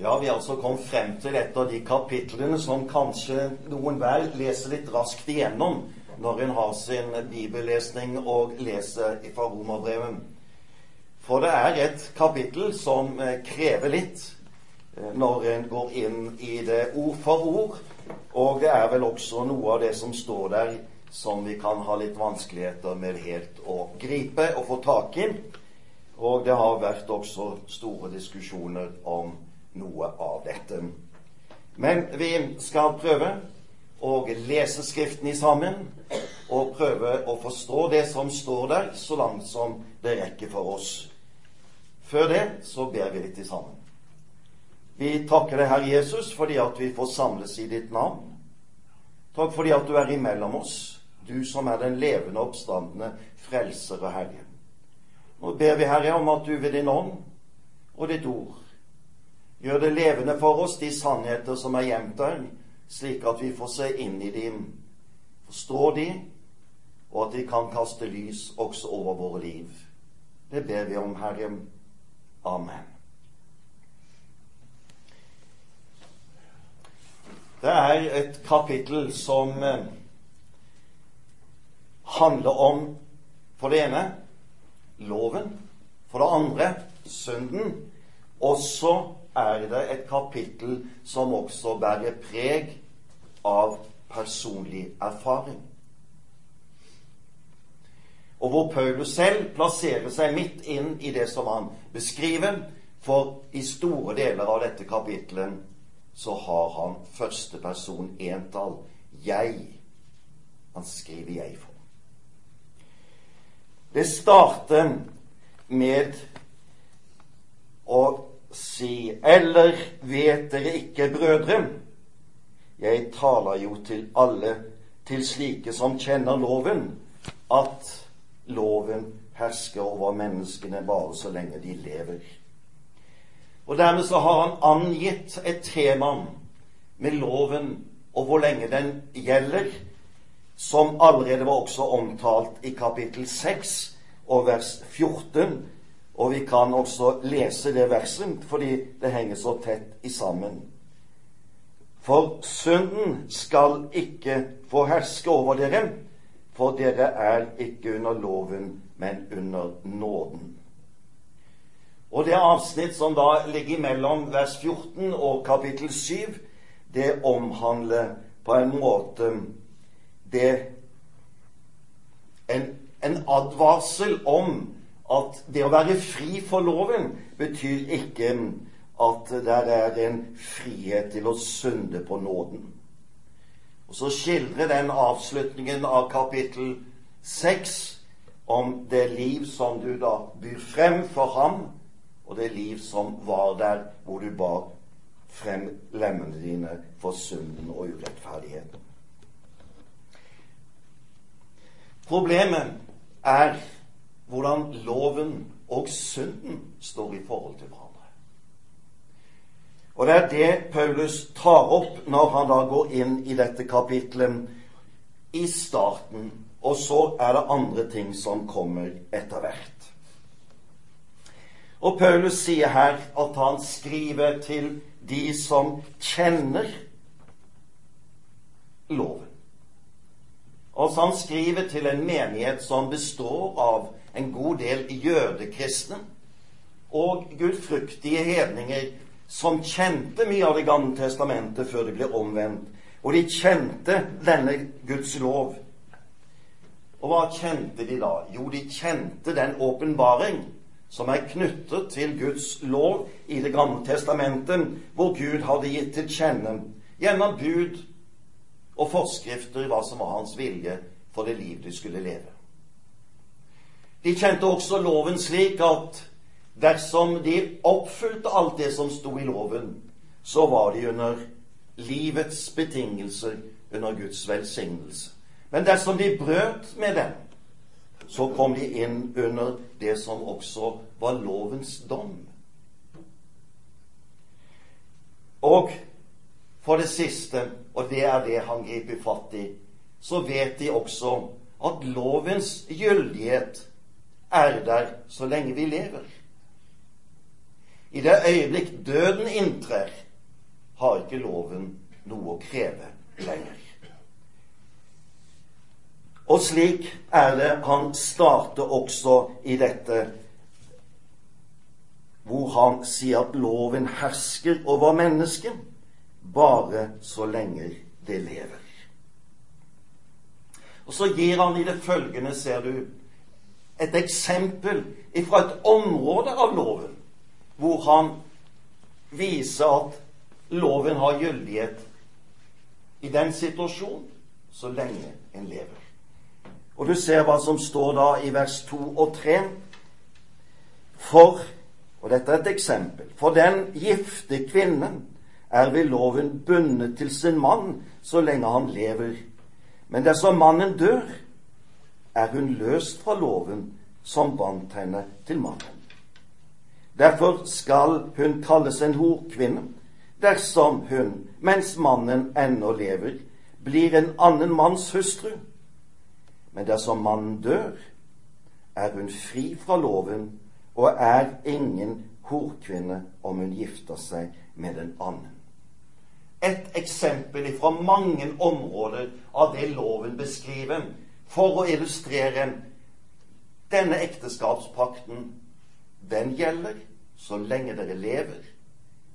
Ja, vi altså kommet frem til et av de kapitlene som kanskje noen hver leser litt raskt igjennom når en har sin bibellesning og leser fra Romerbrevet. For det er et kapittel som eh, krever litt eh, når en går inn i det ord for ord. Og det er vel også noe av det som står der som vi kan ha litt vanskeligheter med helt å gripe og få tak i. Og det har vært også store diskusjoner om noe av dette. Men vi skal prøve å lese Skriften i sammen og prøve å forstå det som står der, så langt som det rekker for oss. Før det så ber vi litt sammen. Vi takker deg, Herre Jesus, fordi at vi får samles i ditt navn. Takk fordi at du er imellom oss du som er den levende oppstandende frelser og Herre. Nå ber vi, Herre, om at du ved din ånd og ditt ord gjør det levende for oss, de sannheter som er gjemt der, slik at vi får se inn i dem, forstå dem, og at de kan kaste lys også over våre liv. Det ber vi om, Herre. Amen. Det er et kapittel som eh, handler om for det ene loven, for det andre synden. Og så er det et kapittel som også bærer preg av personlig erfaring. Og hvor Paulus selv plasserer seg midt inn i det som han beskriver. For i store deler av dette kapitlet så har han første person entall. Jeg. Han skriver 'jeg' for. Det starter med å si Eller vet dere ikke, brødre? Jeg taler jo til alle, til slike som kjenner loven, at loven hersker over menneskene bare så lenge de lever. Og Dermed så har han angitt et tema med loven og hvor lenge den gjelder, som allerede var også omtalt i kapittel 6 og vers 14. Og vi kan også lese det verset fordi det henger så tett i sammen. For synden skal ikke få herske over dere, for dere er ikke under loven, men under nåden. Og det avsnitt som da ligger mellom vers 14 og kapittel 7, det omhandler på en måte det en, en advarsel om at det å være fri for loven betyr ikke at det er en frihet til å synde på nåden. Og Så skildrer den avslutningen av kapittel 6 om det liv som du da byr frem for ham, og det liv som var der hvor du bar frem lemmene dine for synden og urettferdigheten. Problemet er hvordan loven og synden står i forhold til hverandre. Og det er det Paulus tar opp når han da går inn i dette kapitlet i starten. Og så er det andre ting som kommer etter hvert. Og Paulus sier her at han skriver til de som kjenner loven. Altså Han skriver til en menighet som består av en god del jødekristne og gudfryktige hedninger som kjente mye av Det gamle testamentet før de ble omvendt. Og de kjente denne Guds lov. Og hva kjente de da? Jo, de kjente den åpenbaring som er knyttet til Guds lov i Det gamle testamentet, hvor Gud hadde gitt til kjenne gjennom bud og forskrifter hva som var hans vilje for det liv de skulle leve. De kjente også loven slik at dersom de oppfylte alt det som sto i loven, så var de under livets betingelser, under Guds velsignelse. Men dersom de brøt med den, så kom de inn under det som også var lovens dom. Og for det siste, og det er det han griper fatt i, så vet de også at lovens gyldighet er der så lenge vi lever. I det øyeblikk døden inntrer, har ikke loven noe å kreve lenger. Og slik er det han starter også i dette, hvor han sier at loven hersker over mennesket bare så lenge det lever. Og så gir han i det følgende, ser du, et eksempel fra et område av loven hvor han viser at loven har gyldighet i den situasjonen så lenge en lever. Og du ser hva som står da i vers 2 og 3. For, og dette er et eksempel, for den gifte kvinnen er ved loven bundet til sin mann så lenge han lever. Men dersom mannen dør, er hun løst fra loven som bandt henne til mannen. Derfor skal hun kalles en horkvinne dersom hun, mens mannen ennå lever, blir en annen manns hustru. Men dersom mannen dør, er hun fri fra loven og er ingen horkvinne om hun gifter seg med en annen et eksempel fra mange områder av det loven beskriver, for å illustrere denne ekteskapspakten. Den gjelder så lenge dere lever,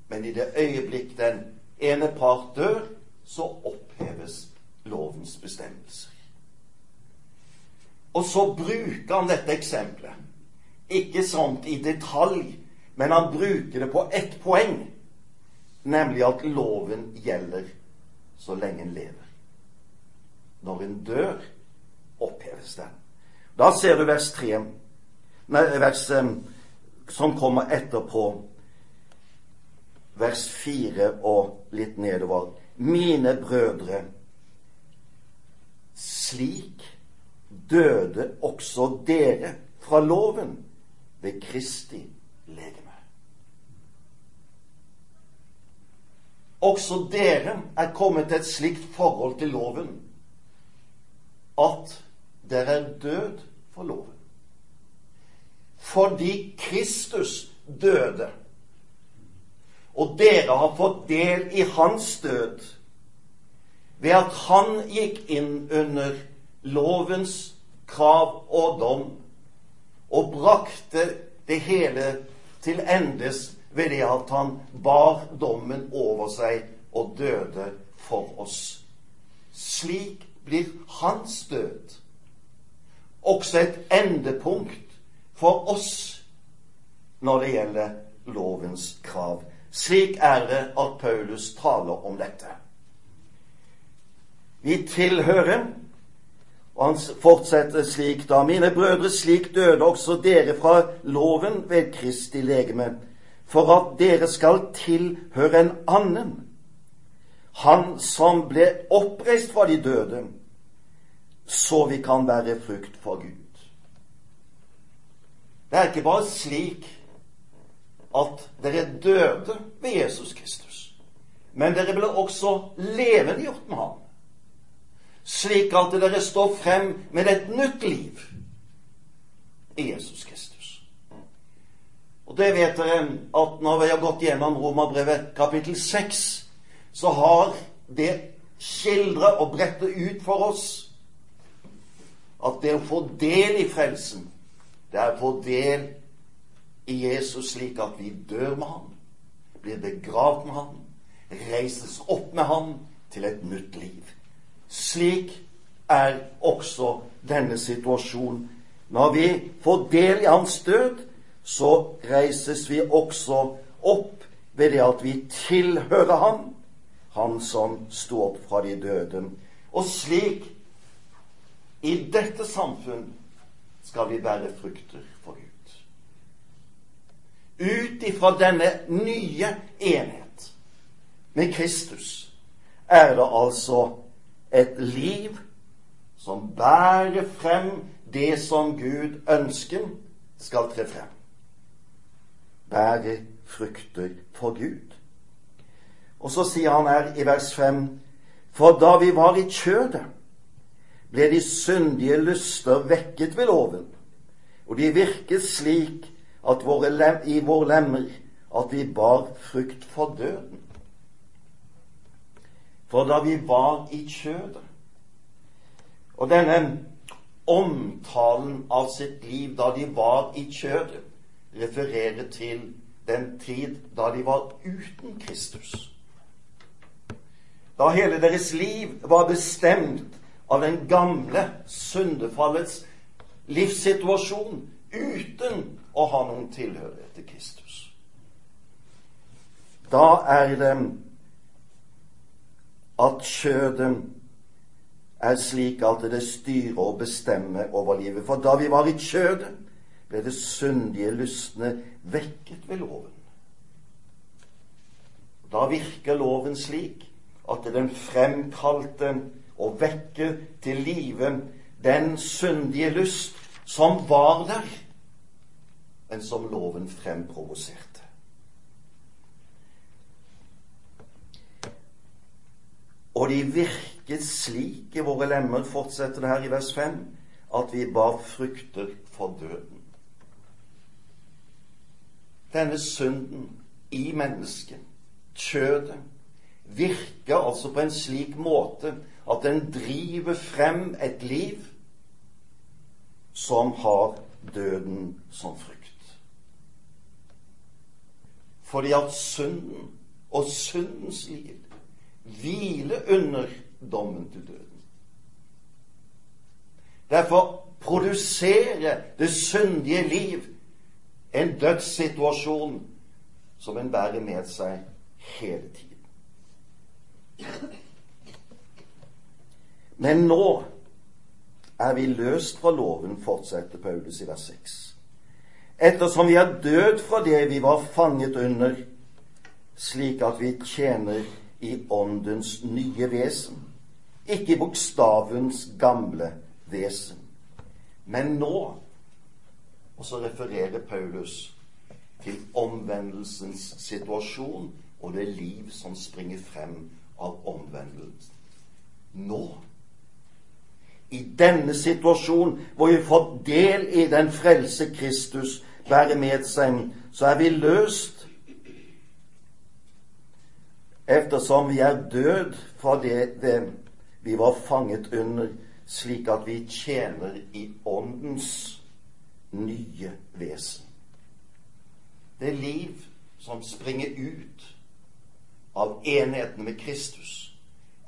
men i det øyeblikk den ene part dør, så oppheves lovens bestemmelser. Og så bruker han dette eksempelet. Ikke sånt i detalj, men han bruker det på ett poeng nemlig at loven gjelder så lenge en lever. Når en dør, oppheves den. Da ser du vers 3, nei, vers um, som kommer etterpå, vers 4 og litt nedover. Mine brødre, slik døde også dere fra loven ved Kristi legeme. Også dere er kommet til et slikt forhold til loven at dere er død for loven. Fordi Kristus døde, og dere har fått del i hans død ved at han gikk inn under lovens krav og dom og brakte det hele til endes ved det at han bar dommen over seg og døde for oss. Slik blir hans død også et endepunkt for oss når det gjelder lovens krav. Slik er det at Paulus taler om dette. Vi tilhører og han fortsetter slik da. Mine brødre, slik døde også dere fra loven ved Kristi legeme, for at dere skal tilhøre en annen, han som ble oppreist fra de døde, så vi kan være frukt for Gud. Det er ikke bare slik at dere døde ved Jesus Kristus, men dere ble også levendegjort med ham, slik at dere står frem med et nytt liv i Jesus Kristus. Og det vet dere at når vi har gått gjennom Romerbrevet kapittel 6, så har det skildra og bretta ut for oss at det å få del i frelsen, det er å få del i Jesus slik at vi dør med ham, blir begravd med ham, reises opp med ham til et nytt liv. Slik er også denne situasjonen. Når vi får del i hans død, så reises vi også opp ved det at vi tilhører ham, han som sto opp fra de døde. Og slik, i dette samfunn, skal vi bære frukter for Gud. Ut ifra denne nye enhet med Kristus er det altså et liv som bærer frem det som Gud ønsker skal tre frem bære frukter for Gud. Og så sier han her i vers 5.: For da vi var i kjødet, ble de syndige lyster vekket ved loven, og de virket slik våre lem, i våre lemmer at vi bar frukt for døden. For da vi var i kjødet Og denne omtalen av sitt liv da de var i kjødet, refererer til den tid da de var uten Kristus. Da hele deres liv var bestemt av den gamle syndefallets livssituasjon uten å ha noen tilhørighet til Kristus. Da er det at kjødet er slik at det styrer og bestemmer over livet. For da vi var i kjødet, ble det syndige lystne vekket ved loven. Da virker loven slik at den fremkalte og vekker til live den syndige lyst som var der, men som loven fremprovoserte. Og de virket slik i våre lemmer, fortsetter det her i vers 5, at vi bar frukter for døden. Denne synden i mennesket, kjødet, virker altså på en slik måte at den driver frem et liv som har døden som frukt. Fordi at synden og syndens liv hviler under dommen til døden. Derfor produserer det syndige liv en dødssituasjon som en bærer med seg hele tiden. Men nå er vi løst fra loven, fortsetter Paulus i vers 6. Ettersom vi er død fra det vi var fanget under, slik at vi tjener i Åndens nye vesen, ikke i bokstavens gamle vesen. Men nå Og så refererer Paulus til omvendelsens situasjon og det liv som springer frem av omvendelsen. Nå, i denne situasjonen hvor vi får del i den frelse Kristus bærer med seg, så er vi løst eftersom vi er død fra det vi var fanget under, slik at vi tjener i Åndens nye vesen. Det liv som springer ut av enheten med Kristus,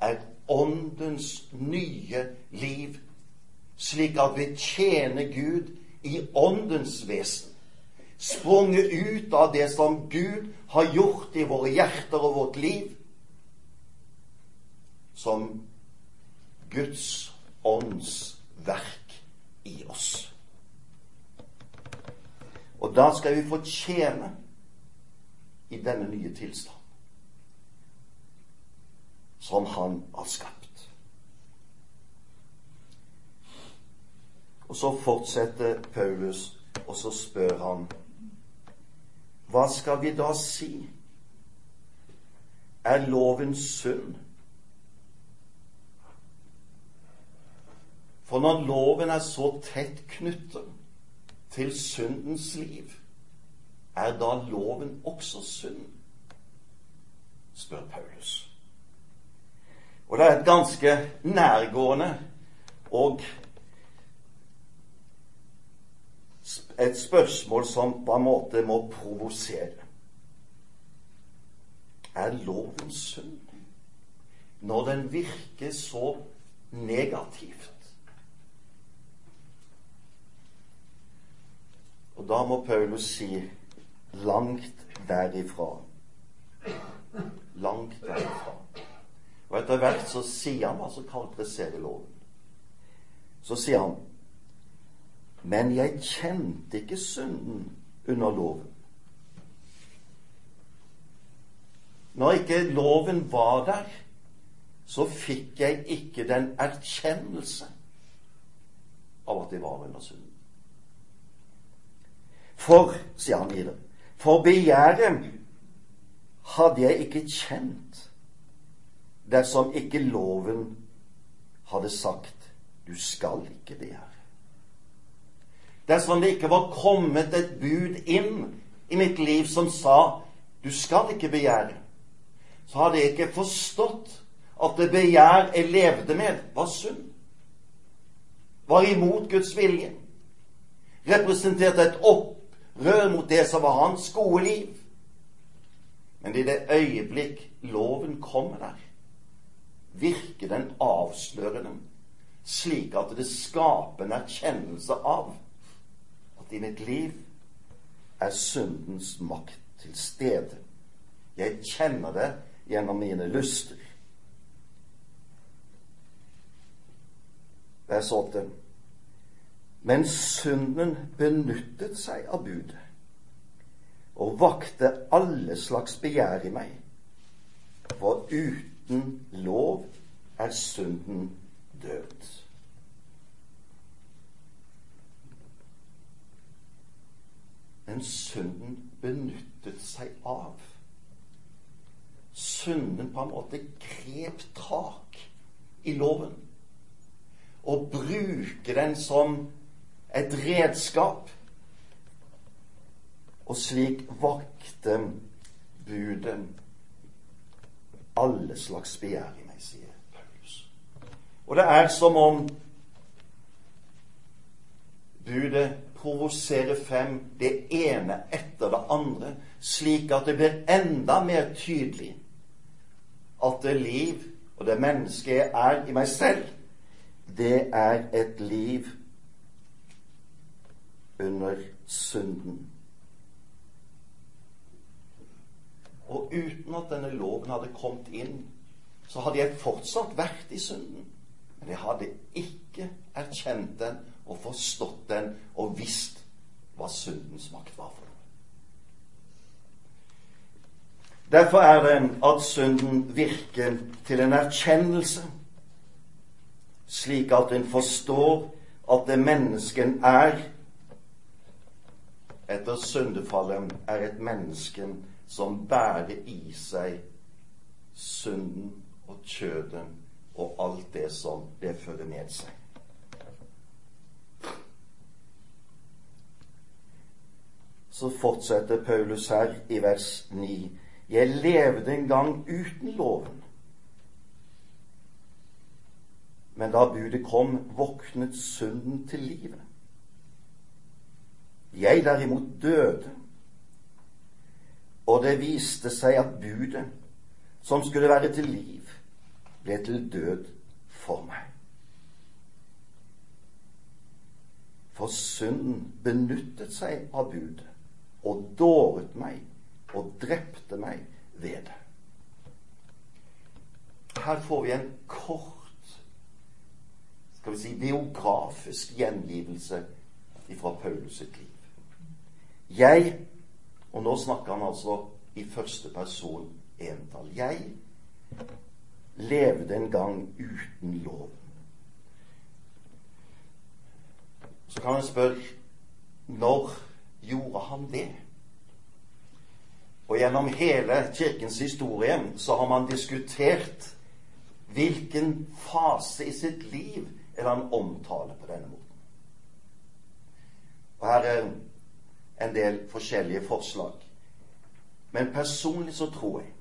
er Åndens nye liv, slik at vi tjener Gud i Åndens vesen sprunget ut av det som Gud har gjort i våre hjerter og vårt liv, som Guds ånds verk i oss. Og da skal vi få tjene i denne nye tilstand som Han har skapt. Og så fortsetter Paulus, og så spør han hva skal vi da si? Er loven sunn? For når loven er så tett knyttet til syndens liv, er da loven også sunn? spør Paulus. Og det er et ganske nærgående og et spørsmål som på en måte må provosere. Er loven sunn når den virker så negativt? Og da må Paulus si langt derifra. Langt derifra. Og etter hvert så sier han hva som karakteriserer loven. Så sier han men jeg kjente ikke synden under loven. Når ikke loven var der, så fikk jeg ikke den erkjennelse av at jeg var under synden. For, sier han videre, for begjæret hadde jeg ikke kjent dersom ikke loven hadde sagt du skal ikke begjære dersom det ikke var kommet et bud inn i mitt liv som sa du skal ikke begjære, så hadde jeg ikke forstått at det begjær jeg levde med, var synd. Var imot Guds vilje. Representerte et opprør mot det som var hans gode liv. Men i det øyeblikk loven kommer der, virker den avslørende, slik at det skaper en erkjennelse av at i mitt liv er syndens makt til stede. Jeg kjenner det gjennom mine lyster. Vers 8. Men synden benyttet seg av budet og vakte alle slags begjær i meg. For uten lov er synden død. Men synden benyttet seg av. Synden på en måte grep tak i loven og bruker den som et redskap. Og slik vakte budet alle slags begjær i meg, sier Paulus. Og det er som om budet provoserer frem det ene etter det andre, slik at det blir enda mer tydelig at det liv og det mennesket jeg er i meg selv, det er et liv under synden. Og uten at denne loven hadde kommet inn, så hadde jeg fortsatt vært i synden. Men jeg hadde ikke erkjent den og forstått den og visst hva syndens makt var for noe. Derfor er det at synden virker til en erkjennelse, slik at en forstår at det mennesken er, etter syndefallet er et menneske som bærer i seg synden og kjøden og alt det som det fører med seg. Så fortsetter Paulus her i vers 9. Jeg levde en gang uten loven. Men da budet kom, våknet synden til livet. Jeg derimot døde, og det viste seg at budet, som skulle være til liv, ble til død for meg. For synden benyttet seg av budet og dåret meg og drepte meg ved det. Her får vi en kort skal vi si, biografisk gjengivelse fra Paulus sitt liv. Jeg Og nå snakker han altså i første person entall. Jeg levde en gang uten lov. Så kan en spørre når gjorde han det? Og gjennom hele Kirkens historie så har man diskutert hvilken fase i sitt liv er det han omtaler på denne måten. Og her er en del forskjellige forslag. Men personlig så tror jeg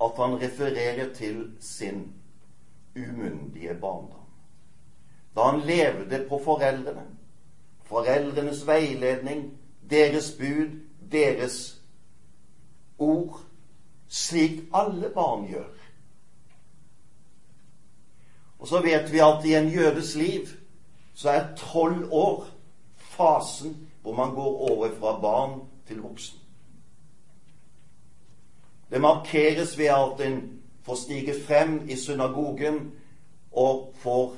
at han refererer til sin umyndige barndom. Da han levde på foreldrene, foreldrenes veiledning, deres bud, deres ord, slik alle barn gjør. Og så vet vi at i en jødes liv så er tolv år fasen hvor man går over fra barn til voksen. Det markeres ved at en får stige frem i synagogen og får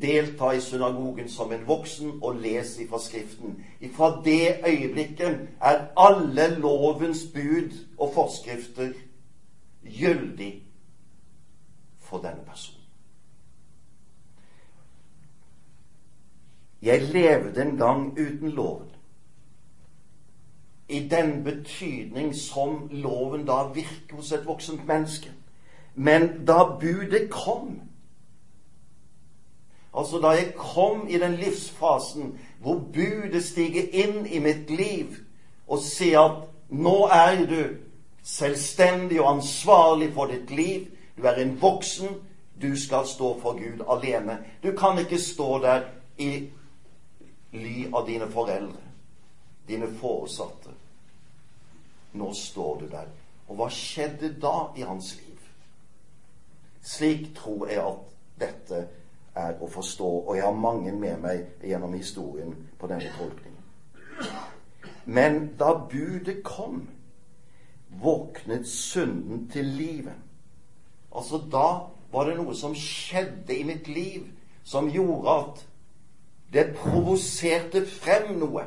delta i synagogen som en voksen og lese fra Skriften. Fra det øyeblikket er alle lovens bud og forskrifter gyldig for denne personen. Jeg levde en gang uten loven. I den betydning som loven da virker hos et voksent menneske. Men da budet kom Altså da jeg kom i den livsfasen hvor budet stiger inn i mitt liv og sier at Nå er du selvstendig og ansvarlig for ditt liv. Du er en voksen. Du skal stå for Gud alene. Du kan ikke stå der i ly av dine foreldre, dine foresatte. Nå står du der. Og hva skjedde da i hans liv? Slik tror jeg at dette er å forstå, og jeg har mange med meg gjennom historien på denne tolkningen. Men da budet kom, våknet synden til livet. Altså, da var det noe som skjedde i mitt liv som gjorde at det provoserte frem noe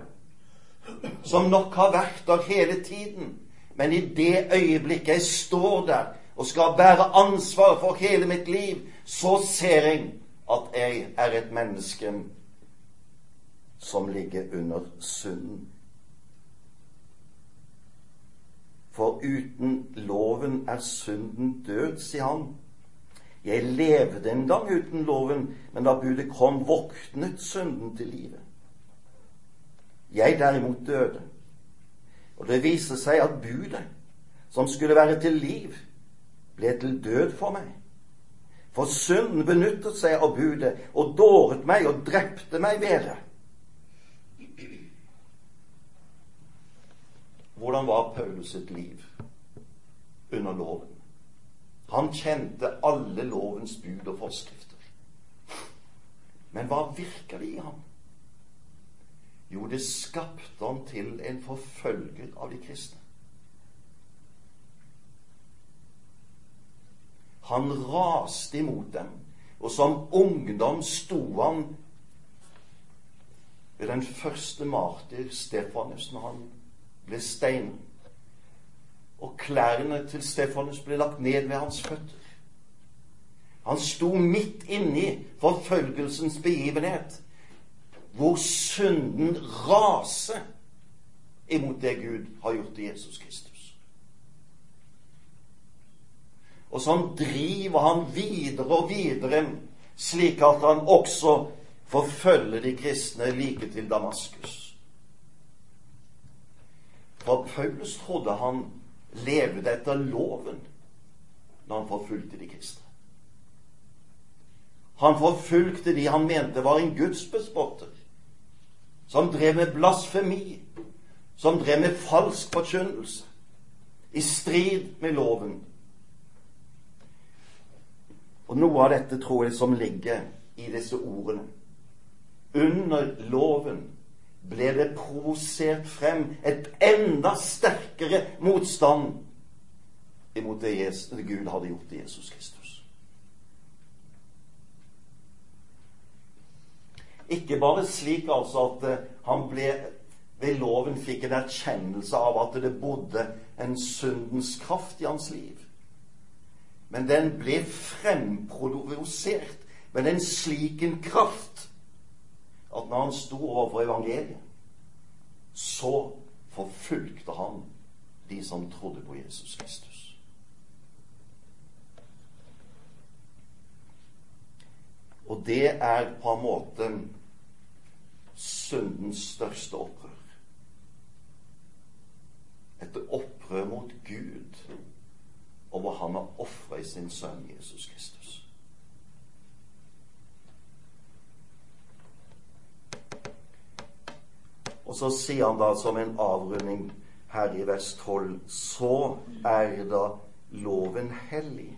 som nok har vært der hele tiden. Men i det øyeblikket jeg står der og skal bære ansvar for hele mitt liv, så ser jeg at jeg er et menneske som ligger under synden. For uten loven er synden død, sier han. Jeg levde en gang uten loven, men da budet kom, våknet synden til livet. Jeg derimot døde. Og det viser seg at budet, som skulle være til liv, ble til død for meg. For synden benyttet seg av budet og dåret meg og drepte meg ved det. Hvordan var Paulus sitt liv under loven? Han kjente alle lovens bud og forskrifter. Men hva virker det i ham? Jo, det skapte han til en forfølger av de kristne. Han raste imot dem, og som ungdom sto han ved den første martyr, Stefanus, når han ble steinet. Og klærne til Stefanus ble lagt ned ved hans føtter. Han sto midt inni forfølgelsens begivenhet hvor synden raser imot det Gud har gjort til Jesus Kristus. Og sånn driver han videre og videre, slik at han også forfølger de kristne like til Damaskus. For Paulus trodde han levde etter loven når han forfulgte de kristne. Han forfulgte de han mente var en gudsbespotter som drev med blasfemi, som drev med falsk forkynnelse, i strid med loven. Og noe av dette tror jeg som ligger i disse ordene. Under loven ble det provosert frem et enda sterkere motstand imot det Gud hadde gjort i Jesus Kristus. Ikke bare slik altså at eh, han ble ved loven fikk en erkjennelse av at det bodde en syndens kraft i hans liv. Men den ble fremprovosert med en slik en kraft at når han sto overfor evangeliet, så forfulgte han de som trodde på Jesus Kristus. Og det er på en måte syndens største opprør. Et opprør mot Gud over han har ofra i sin sønn Jesus Kristus. Og så sier han da som en avrunding her i vers 12 Så er da loven hellig,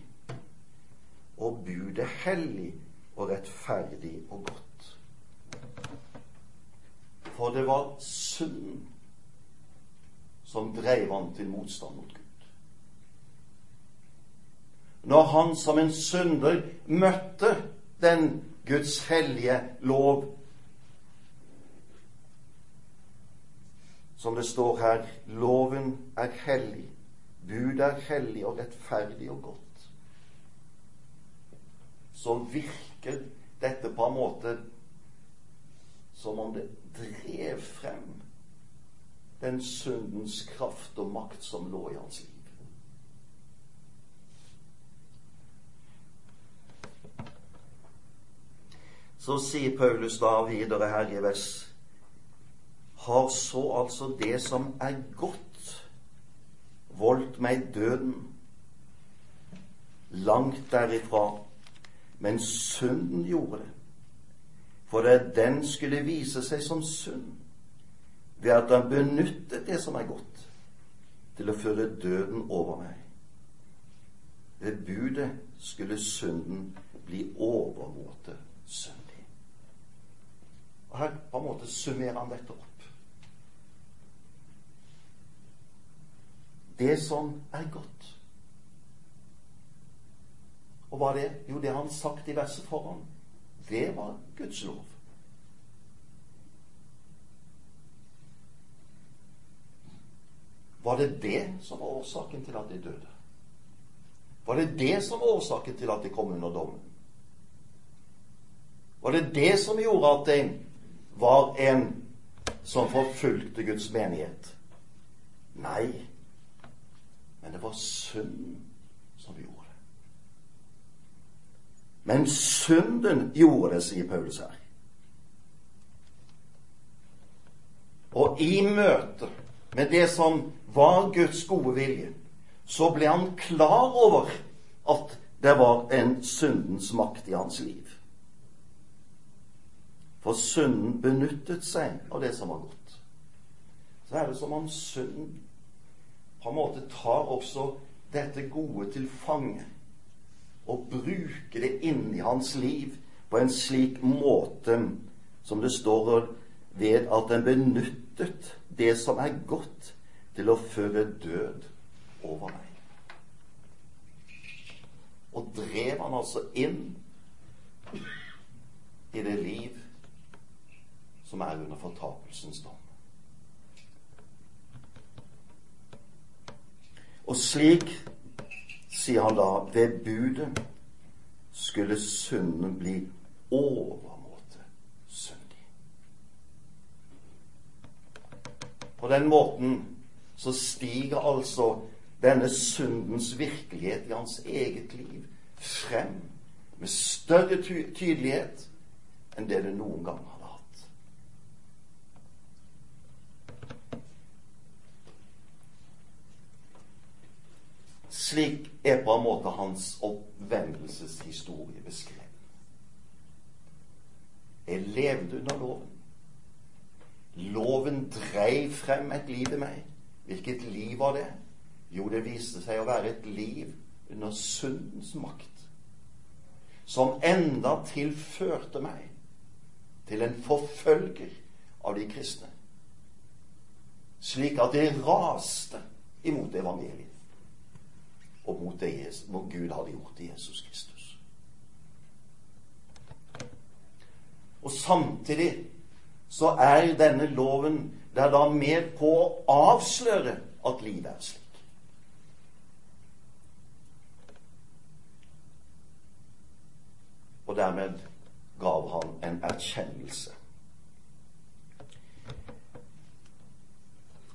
og budet hellig og rettferdig og godt. For det var synden som dreiv han til motstand mot Gud. Når han som en synder møtte den Guds hellige lov, som det står her loven er hellig, bud er hellig og rettferdig og godt, så virker dette på en måte som om det drev frem den syndens kraft og makt som lå i hans liv. Så sier Paulus da videre her i vers Har så altså det som er godt, voldt meg døden. Langt derifra. Men synden gjorde det. For det den skulle vise seg som synd ved at han benyttet det som er godt, til å føre døden over meg. Ved budet skulle synden bli overmåte syndig. Og Her på en måte summerer han dette opp. Det som er godt. Og hva er det? Jo, det han sagt i verset foran. Det var Guds lov. Var det det som var årsaken til at de døde? Var det det som var årsaken til at de kom under dommen? Var det det som gjorde at de var en som forfulgte Guds menighet? Nei, men det var synd som gjorde det. Men synden gjorde det, sier Paulus her. Og i møte med det som var Guds gode vilje, så ble han klar over at det var en syndens makt i hans liv. For synden benyttet seg av det som var godt. Så er det som om synden på en måte tar også dette gode til fange og bruker det inn i hans liv på en slik måte som det står ved at den benyttet det som er godt, til å føre død over meg. Og drev han altså inn i det liv som er under fortapelsens dom. Og slik, sier han da, ved budet skulle synden bli overmåte syndig. På den måten så stiger altså denne syndens virkelighet i hans eget liv frem med større ty tydelighet enn det det noen gang hadde Slik er på en måte hans oppvendelseshistorie beskrevet. Jeg levde under loven. Loven dreiv frem et liv i meg. Hvilket liv var det? Jo, det viste seg å være et liv under syndens makt, som enda tilførte meg til en forfølger av de kristne, slik at det raste imot evangeliet og mot det Gud hadde gjort i Jesus Kristus. Og samtidig så er denne loven det er da med på å avsløre at livet er slik. Og dermed gav han en erkjennelse.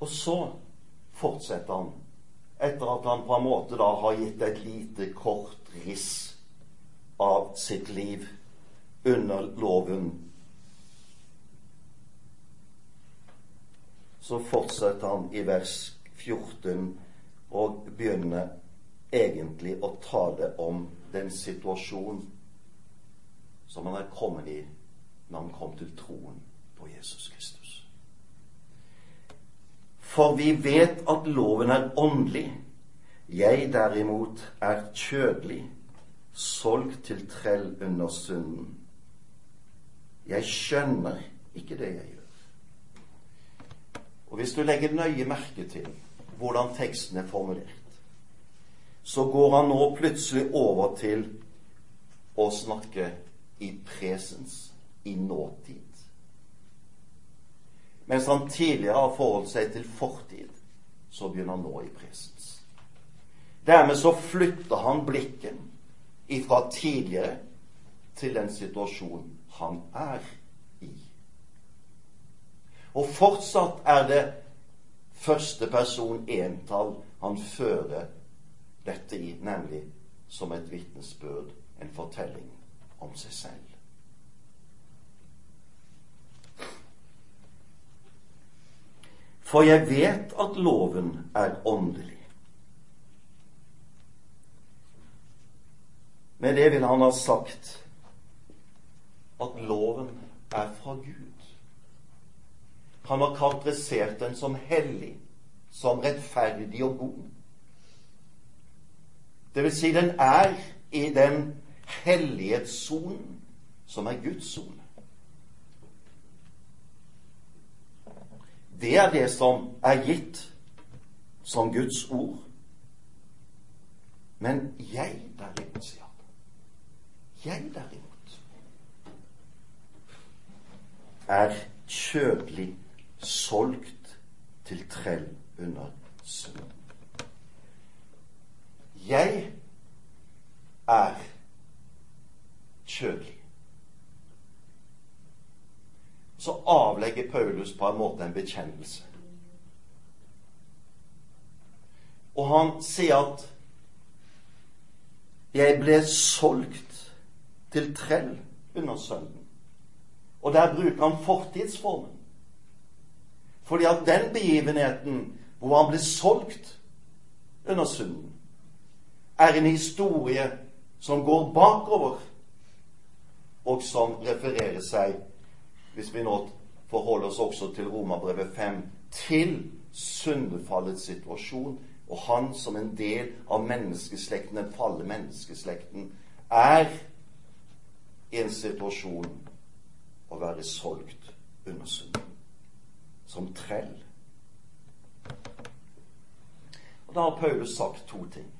Og så fortsetter han, etter at han på en måte da har gitt et lite, kort riss av sitt liv under loven så fortsetter han i vers 14 og begynner egentlig å tale om den situasjonen som han er kommet i når han kom til troen på Jesus Kristus. For vi vet at loven er åndelig. Jeg derimot er kjødelig, solgt til trell under synden. Jeg skjønner ikke det jeg gjør. Og hvis du legger nøye merke til hvordan teksten er formulert, så går han nå plutselig over til å snakke i presens, i nåtid. Mens han tidligere har forholdt seg til fortid, så begynner han nå i presens. Dermed så flytter han blikken ifra tidligere til den situasjonen han er i. Og fortsatt er det første person entall han fører dette i, nemlig som et vitnesbyrd, en fortelling om seg selv. for jeg vet at loven er åndelig. Med det vil han ha sagt at loven er fra Gud. Han har karakterisert den som hellig, som rettferdig og god. Det vil si, den er i den hellighetssonen som er Guds sone. Det er det som er gitt som Guds ord. Men jeg derimot, sier han, jeg derimot er kjødelig solgt til trell under synd. Jeg er kjødelig. Så avlegger Paulus på en måte en bekjennelse. Og han sier at 'jeg ble solgt til trell under sønnen'. Og der bruker han fortidsformen. Fordi at den begivenheten hvor han ble solgt under synden, er en historie som går bakover, og som refererer seg, hvis vi nå forholder oss også til Romerbrevet 5, til syndefallets situasjon, og han som en del av menneskeslekten, den falne menneskeslekten, er i en situasjon å være solgt under synden. Som trell. Og Da har Paulus sagt to ting.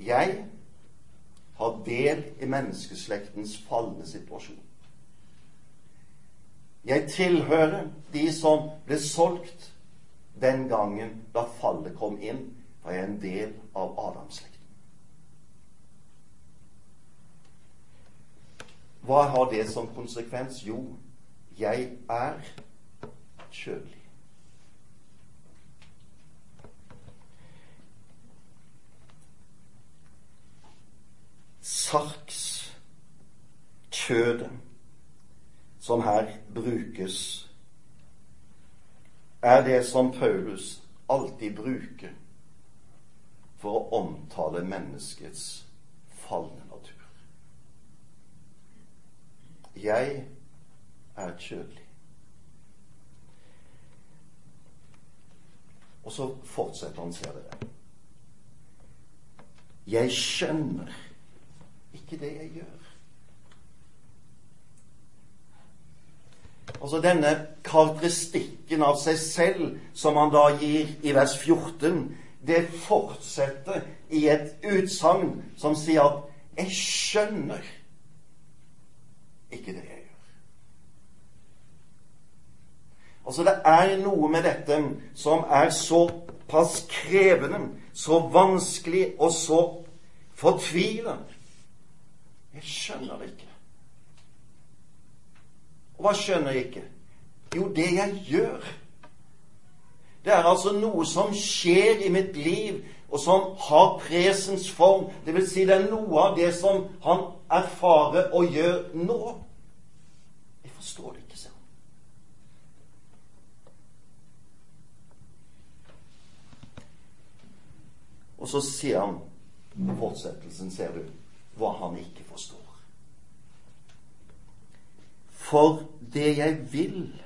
Jeg har del i menneskeslektens falne situasjon. Jeg tilhører de som ble solgt den gangen da fallet kom inn, jeg er en del av Adamslekten. Hva har det som konsekvens? Jo, jeg er kjødelig. Sarks, kjødet, som her brukes, er det som Paulus alltid bruker for å omtale menneskets falne natur. Jeg er kjødelig. Og så fortsetter han, ser dere. Jeg skjønner ikke det jeg gjør. Altså denne karakteristikken av seg selv som han da gir i vers 14, det fortsetter i et utsagn som sier at 'jeg skjønner ikke det jeg gjør'. Altså det er noe med dette som er såpass krevende, så vanskelig og så fortvilende jeg skjønner det ikke. Og hva skjønner jeg ikke? Jo, det jeg gjør. Det er altså noe som skjer i mitt liv, og som har presens form. Det vil si, det er noe av det som han erfarer og gjør nå. Jeg forstår det ikke, selv. Og så sier han fortsettelsen, ser du hva han ikke forstår. For det jeg vil,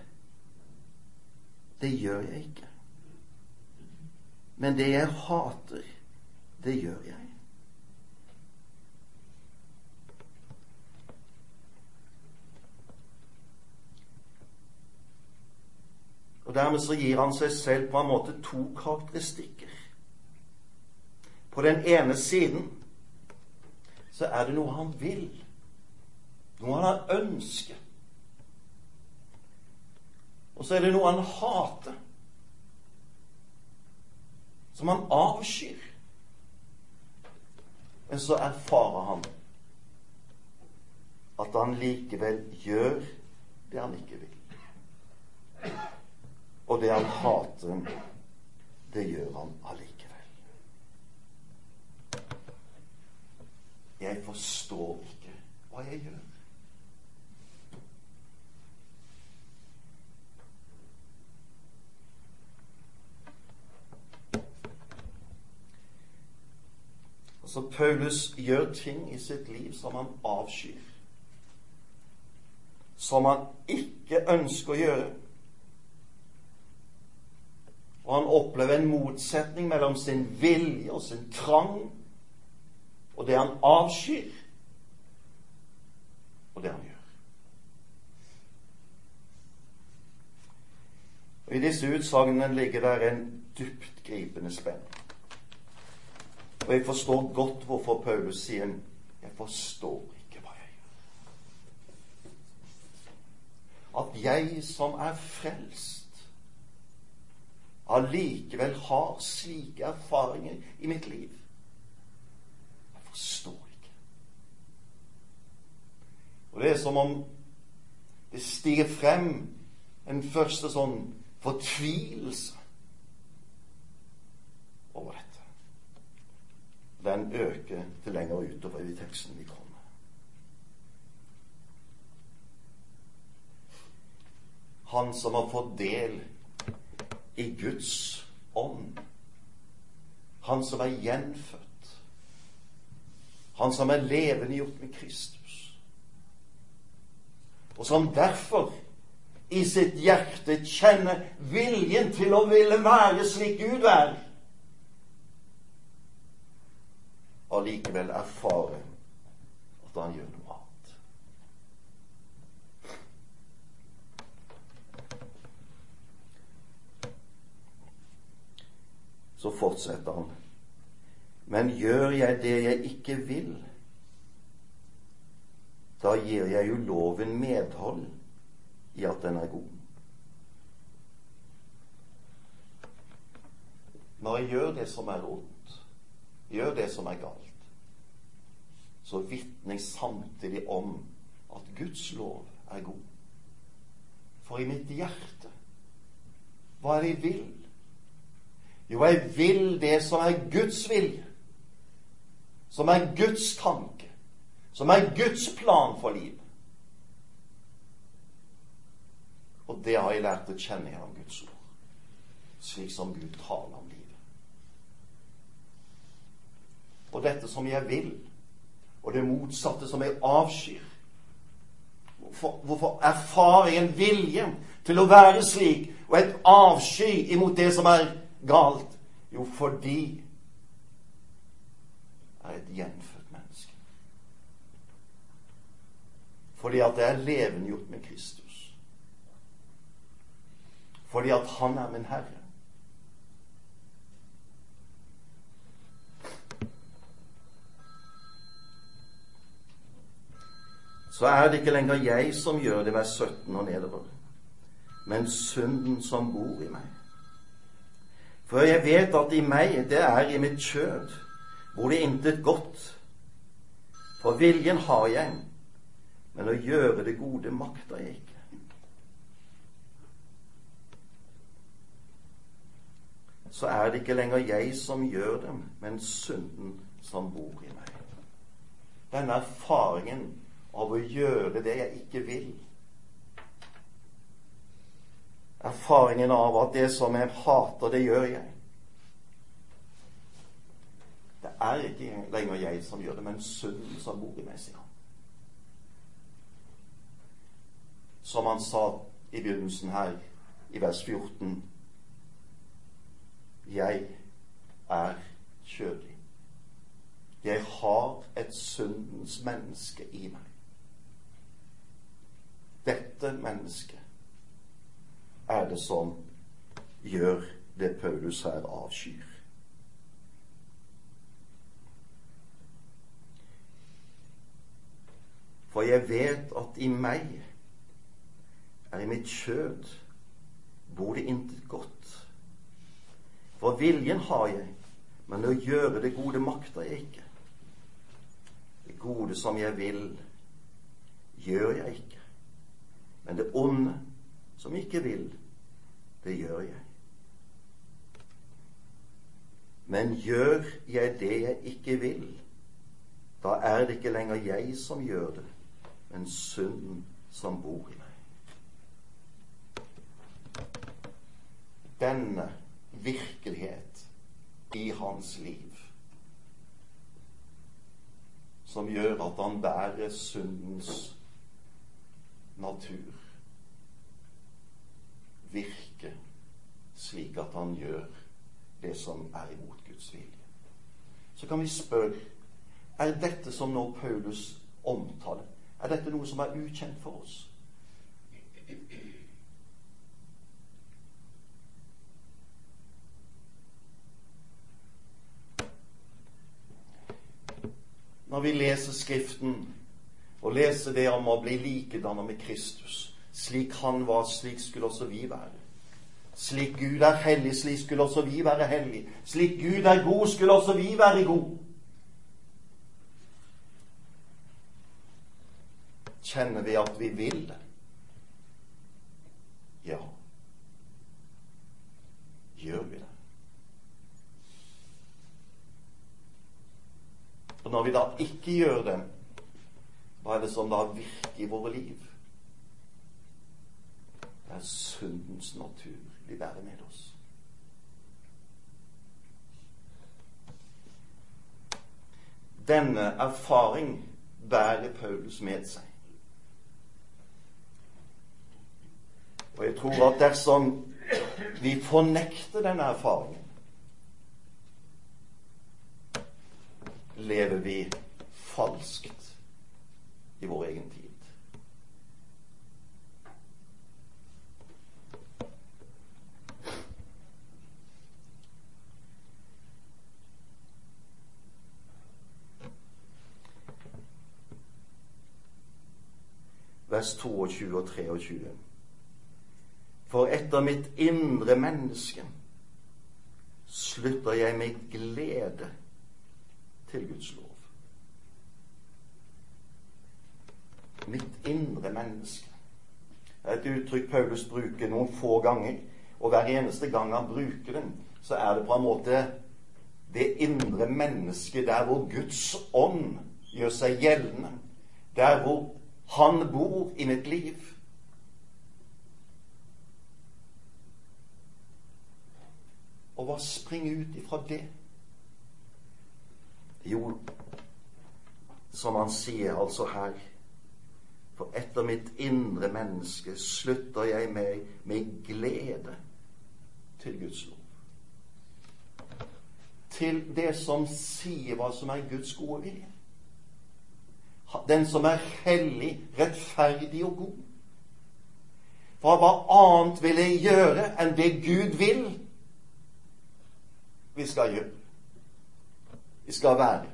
det gjør jeg ikke. Men det jeg hater, det gjør jeg. Og Dermed så gir han seg selv på en måte to karakteristikker. På den ene siden så er det noe han vil. Noe han ønsker. Og så er det noe han hater. Som han avskyr. Men så erfarer han at han likevel gjør det han ikke vil. Og det han hater, det gjør han allikevel. Jeg forstår ikke hva jeg gjør. Altså, Paulus gjør ting i sitt liv som han avskyr. Som han ikke ønsker å gjøre. Og han opplever en motsetning mellom sin vilje og sin trang og det han avskyr, og det han gjør. Og I disse utsagnene ligger der en dyptgripende spenning. Og jeg forstår godt hvorfor Paulus sier 'Jeg forstår ikke hva jeg gjør'. At jeg som er frelst, allikevel har slike erfaringer i mitt liv. Jeg forstår ikke. Og det er som om det stiger frem en første sånn fortvilelse over dette den øker til lenger utover i teksten vi kommer. Han som har fått del i Guds ånd. Han som er gjenfødt. Han som er levendegjort med Kristus. Og som derfor i sitt hjerte kjenner viljen til å ville være slik Gud er allikevel erfare at han gjør noe annet. Så fortsetter han. Men gjør jeg det jeg ikke vil, da gir jeg jo loven medhold i at den er god. Når jeg gjør det som er ondt, gjør det som er galt, så vitner samtidig om at Guds lov er god. For i mitt hjerte hva er det jeg vil? Jo, jeg vil det som er Guds vilje, som er Guds tanke, som er Guds plan for livet. Og det har jeg lært å kjenne gjennom Guds ord, slik som Gud taler om livet og dette som jeg vil, og det motsatte som jeg avskyr. Hvorfor, hvorfor erfarer jeg en vilje til å være slik, og et avsky imot det som er galt? Jo, fordi jeg er et gjenfødt menneske. Fordi at jeg er levendegjort med Kristus. Fordi at Han er min Herre. Så er det ikke lenger jeg som gjør det, vers 17 og nedover, men synden som bor i meg. For jeg vet at i meg, det er i mitt kjød, hvor det intet godt. For viljen har jeg, men å gjøre det gode makter jeg ikke. Så er det ikke lenger jeg som gjør dem, men synden som bor i meg. Denne erfaringen av å gjøre det jeg ikke vil. Erfaringen av at det som jeg hater, det gjør jeg. Det er ikke lenger jeg som gjør det, men synden som bor i meg, sier han. Som han sa i begynnelsen her, i vers 14. Jeg er kjødig. Jeg har et syndens menneske i meg dette mennesket er det som gjør det Paulus her avskyr. For jeg vet at i meg er i mitt kjød bor det intet godt. For viljen har jeg, men å gjøre det gode makter jeg ikke. Det gode som jeg vil, gjør jeg ikke. Men det onde som ikke vil, det gjør jeg. Men gjør jeg det jeg ikke vil, da er det ikke lenger jeg som gjør det, men synden som bor i meg. Denne virkelighet i hans liv som gjør at han bærer syndens natur. Virke slik at han gjør det som er imot Guds vilje. Så kan vi spørre er dette som nå Paulus omtaler, er dette noe som er ukjent for oss? Når vi leser Skriften og leser det om å bli likedannet med Kristus, slik han var, slik skulle også vi være. Slik Gud er hellig, slik skulle også vi være hellige. Slik Gud er god, skulle også vi være gode. Kjenner vi at vi vil det? Ja. Gjør vi det? Og når vi da ikke gjør det, hva er det som da virker i våre liv? Er syndens natur vi bærer med oss. Denne erfaring bærer Paulus med seg. Og jeg tror at dersom vi fornekter denne erfaringen, lever vi falskt i vår egen tid. Vers 22 og 23. For etter mitt indre menneske slutter jeg med glede til Guds lov. Mitt indre menneske er et uttrykk Paulus bruker noen få ganger. Og hver eneste gang han bruker den, så er det på en måte det indre mennesket der hvor Guds ånd gjør seg gjeldende. Der hvor han bor i mitt liv. Og hva springer ut ifra det? Jo, som han sier altså her For etter mitt indre menneske slutter jeg meg med glede til Guds lov. Til det som sier hva som er Guds gode vilje den som er hellig, rettferdig og god. For hva annet vil jeg gjøre enn det Gud vil vi skal gjøre? Vi skal være.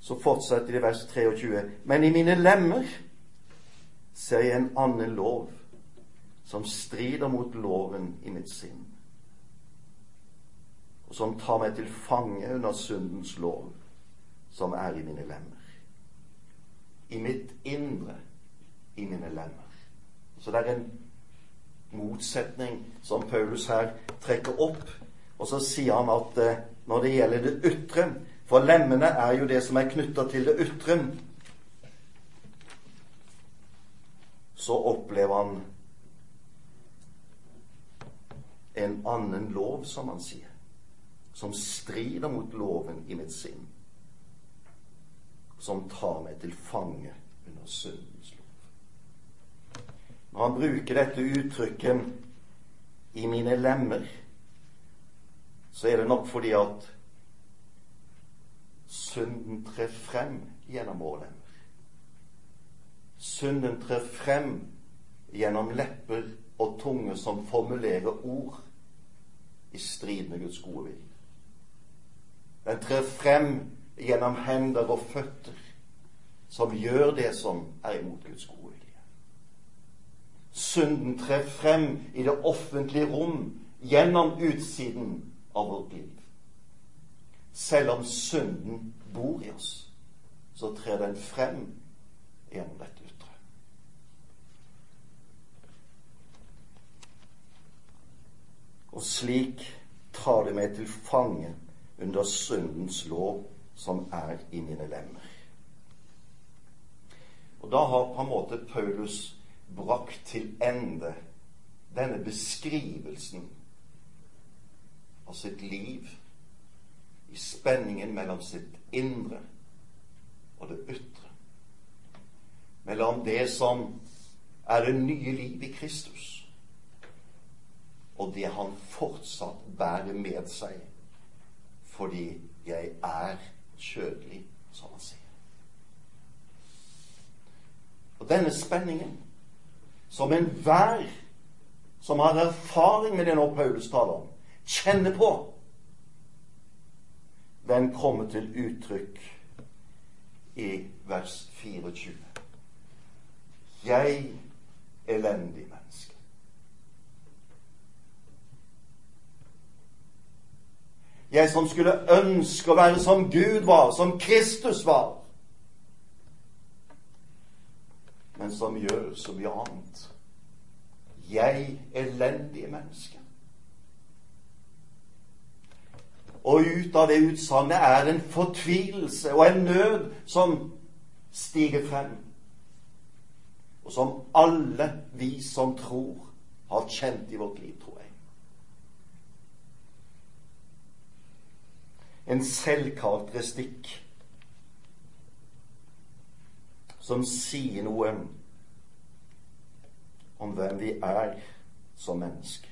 Så fortsetter det i vers 23. Men i mine lemmer ser jeg en annen lov som strider mot loven i mitt sinn og som tar meg til fange under syndens lov, som er i mine lemmer. I mitt indre, i mine lemmer. Så det er en motsetning som Paulus her trekker opp. Og så sier han at eh, når det gjelder det ytre For lemmene er jo det som er knytta til det ytre. Så opplever han en annen lov, som han sier som strider mot loven i mitt sinn, som tar meg til fange under syndens lov. Når han bruker dette uttrykket 'i mine lemmer', så er det nok fordi at synden trer frem gjennom våre lemmer. Synden trer frem gjennom lepper og tunge som formulerer ord i strid med Guds gode vilje. Den trer frem gjennom hender og føtter som gjør det som er imot Guds gode vilje. Synden trer frem i det offentlige rom gjennom utsiden av vårt liv. Selv om synden bor i oss, så trer den frem gjennom dette ytre. Og slik tar det meg til fange under syndens lov som er i mine lemmer. Og da har på en måte Paulus brakt til ende denne beskrivelsen av sitt liv i spenningen mellom sitt indre og det ytre. Mellom det som er det nye liv i Kristus, og det han fortsatt bærer med seg fordi jeg er kjødelig, som han sier. Og denne spenningen, som enhver som har erfaring med det nå Paulus taler om, kjenner på, den kommer til uttrykk i vers 24. Jeg, elendig menneske. Jeg som skulle ønske å være som Gud var, som Kristus var, men som gjør så mye annet. Jeg, elendige menneske. Og ut av det utsagnet er en fortvilelse og en nød som stiger frem. Og som alle vi som tror, har kjent i vårt liv, tror jeg. En selvkarakteristikk som sier noe om hvem vi er som mennesker.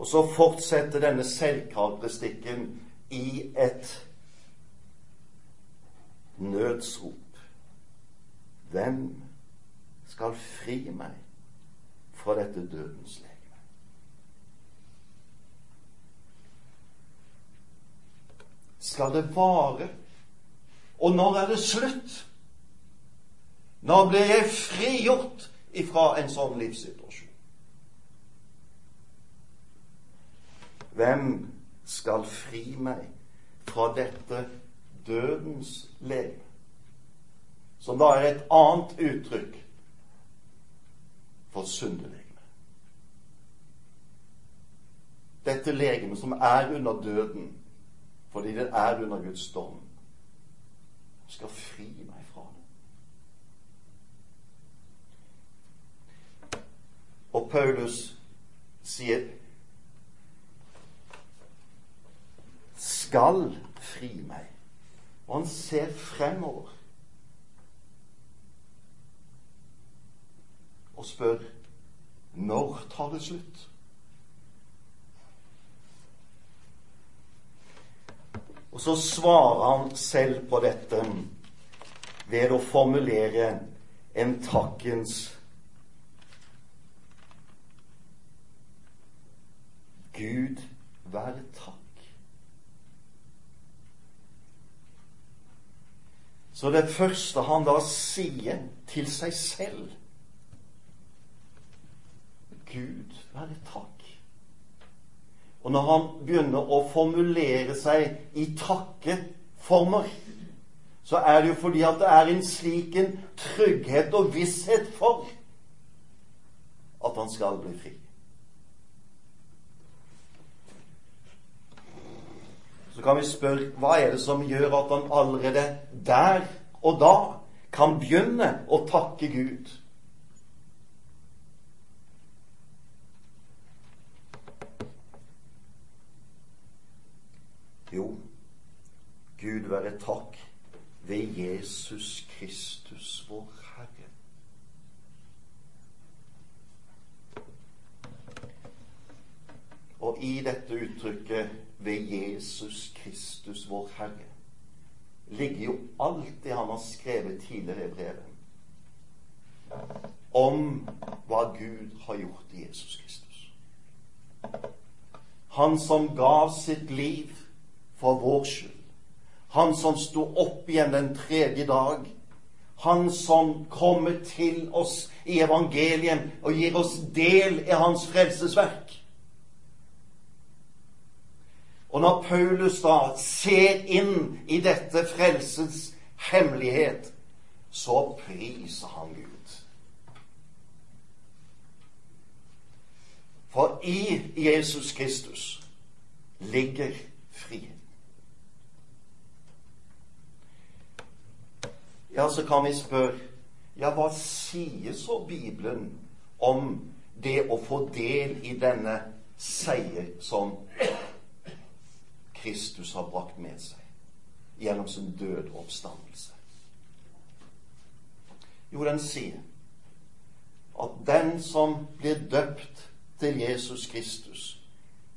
Og så fortsetter denne selvkarakteristikken i et nødsrop. Hvem skal fri meg fra dette dødens legeme? Skal det vare? Og når er det slutt? Når blir jeg frigjort ifra en sånn livssituasjon? Hvem skal fri meg fra dette dødens lev? Som da er et annet uttrykk for syndelegemet. Dette legemet som er under døden fordi det er under Guds dom, skal fri meg fra det. Og Paulus sier skal fri meg. Og han ser fremover og spør når tar det slutt? Og så svarer han selv på dette ved å formulere en takkens Gud være takk. Så det første han da sier til seg selv Gud være takk. Og når han begynner å formulere seg i takkeformer, så er det jo fordi at det er en slik en trygghet og visshet for at han skal bli fri. Så kan vi spørre hva er det som gjør at han allerede der og da kan begynne å takke Gud? Jo, Gud være takk ved Jesus Kristus, vår Herre. Og i dette uttrykket ved Jesus Kristus, vår Herre, ligger jo alt det han har skrevet tidligere i brevet om hva Gud har gjort i Jesus Kristus. Han som gav sitt liv for vår skyld. Han som sto opp igjen den tredje dag. Han som kommer til oss i evangeliet og gir oss del i hans frelsesverk. Og når Paulus da ser inn i dette frelsens hemmelighet, så priser han Gud. For i Jesus Kristus ligger frihet. Ja, så kan vi spørre Ja, hva sier så Bibelen om det å få del i denne seier som Kristus har brakt med seg gjennom sin død og oppstandelse? Jo, den sier at den som blir døpt til Jesus Kristus,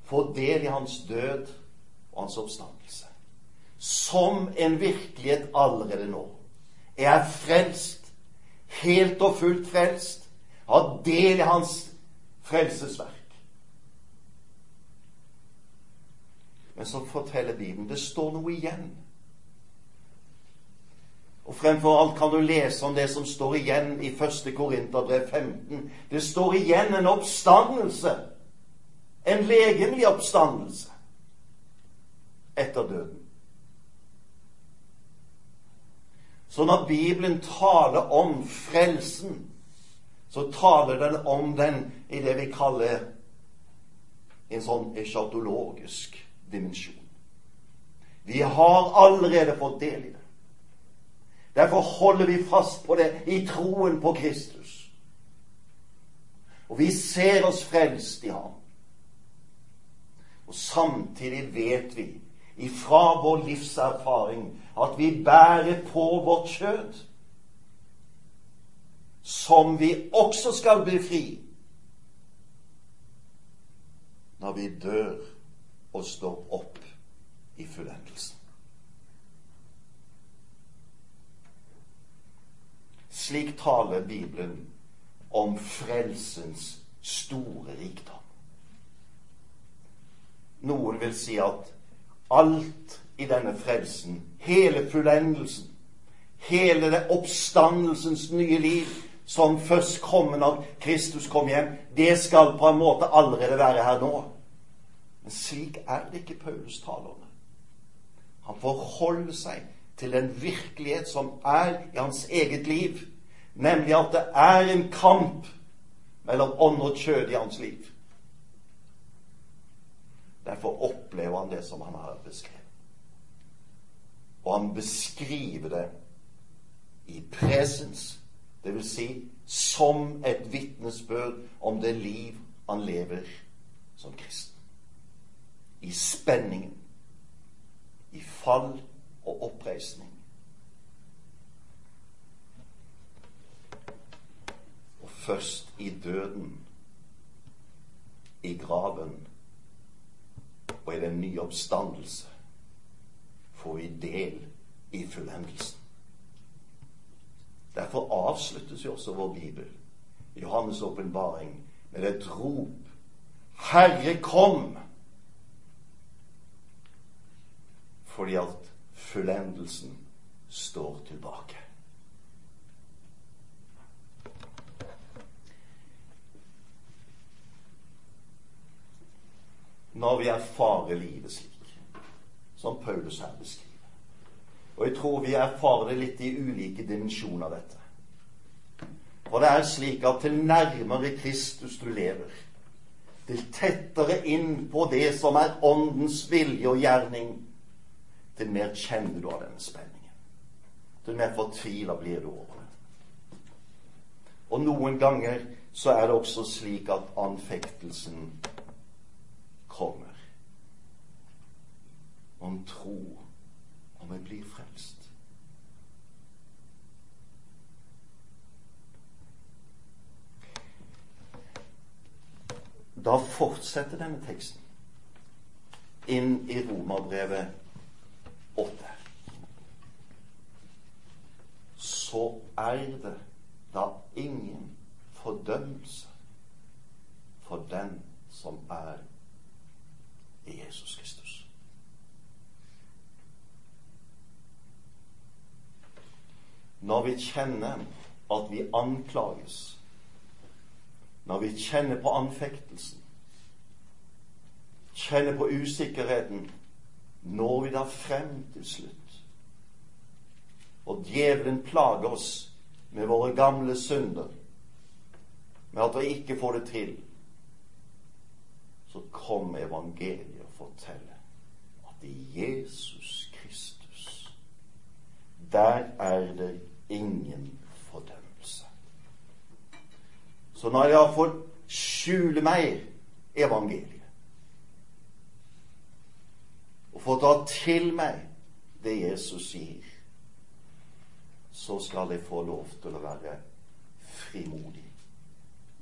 får del i hans død og hans oppstandelse. Som en virkelighet allerede nå. Er frelst, helt og fullt frelst, har del i hans frelsesverk. Men så forteller Bibelen det står noe igjen. Og fremfor alt kan du lese om det som står igjen i 1. Korinterbrev 15. Det står igjen en oppstandelse. En legemlig oppstandelse etter døden. Så når Bibelen taler om frelsen, så taler den om den i det vi kaller en sånn eschatologisk dimensjon. Vi har allerede fått del i det. Derfor holder vi fast på det i troen på Kristus. Og vi ser oss frelst i ham. Og samtidig vet vi ifra vår livserfaring at vi bærer på vårt kjød, som vi også skal bli fri når vi dør og står opp i fullendelsen. Slik taler Bibelen om frelsens store rikdom. Noen vil si at alt i denne frelsen, hele fullendelsen, hele det oppstandelsens nye liv som først kommer når Kristus kom hjem, det skal på en måte allerede være her nå. Men slik er det ikke Paulus taler om. Han forholder seg til den virkelighet som er i hans eget liv, nemlig at det er en kamp mellom ånd og kjød i hans liv. Derfor opplever han det som han har beskrevet. Og han beskriver det i presens, dvs. Si, som et vitnesbyrd om det liv han lever som kristen. I spenningen, i fall og oppreisning. Og først i døden, i graven og i den nye oppstandelse får vi del i fullendelsen. Derfor avsluttes jo også vår bibel, Johannes' åpenbaring, med et rop Herre, kom! Fordi at fullendelsen står tilbake. Når vi erfarer livet slik, som Paulus her beskriver. Og jeg tror vi erfarer det litt i ulike dimensjoner, dette. For det er slik at til nærmere Kristus du lever, til tettere inn på det som er Åndens vilje og gjerning, til mer kjenner du av denne spenningen. Til mer fortvila blir du over det. Og noen ganger så er det også slik at anfektelsen kommer. Om tro om jeg blir frelst. Da fortsetter denne teksten inn i Romerbrevet 8. Så er det da ingen fordømmelse for den som er i Jesus Kristus. Når vi kjenner at vi anklages, når vi kjenner på anfektelsen, kjenner på usikkerheten, når vi da frem til slutt. Og djevelen plager oss med våre gamle synder, med at vi ikke får det til så kom evangeliet og forteller at i Jesus Kristus, der er det ingen fordømmelse. Så når jeg har fått skjule meg evangeliet og få ta til meg det Jesus sier, så skal jeg få lov til å være frimodig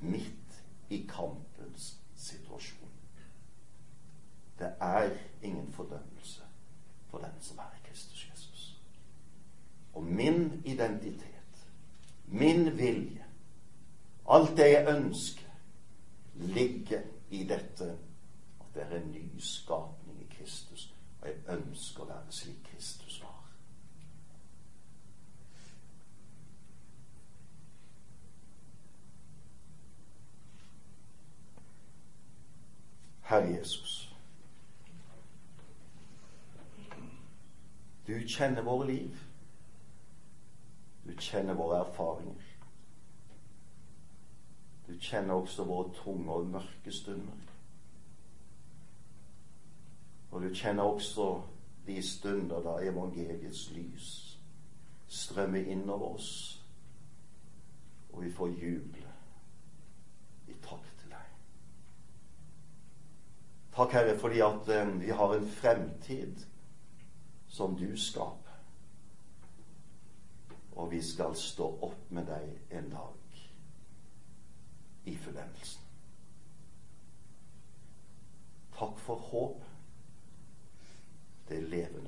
midt i kampens situasjon. Det er ingen fordømmelse for den som er i Kristus Jesus. Og min identitet, min vilje, alt det jeg ønsker, ligger i dette at det er en ny skapning i Kristus. Og jeg ønsker å være slik Kristus var. Herre Jesus. Du kjenner våre liv. Du kjenner våre erfaringer. Du kjenner også våre tunge og mørke stunder. Og du kjenner også de stunder da evangeliets lys strømmer innover oss, og vi får juble i takk til deg. Takk, Herre, fordi at um, vi har en fremtid som du skaper. Og vi skal stå opp med deg en dag i fullendelsen. Takk for håp. Det lever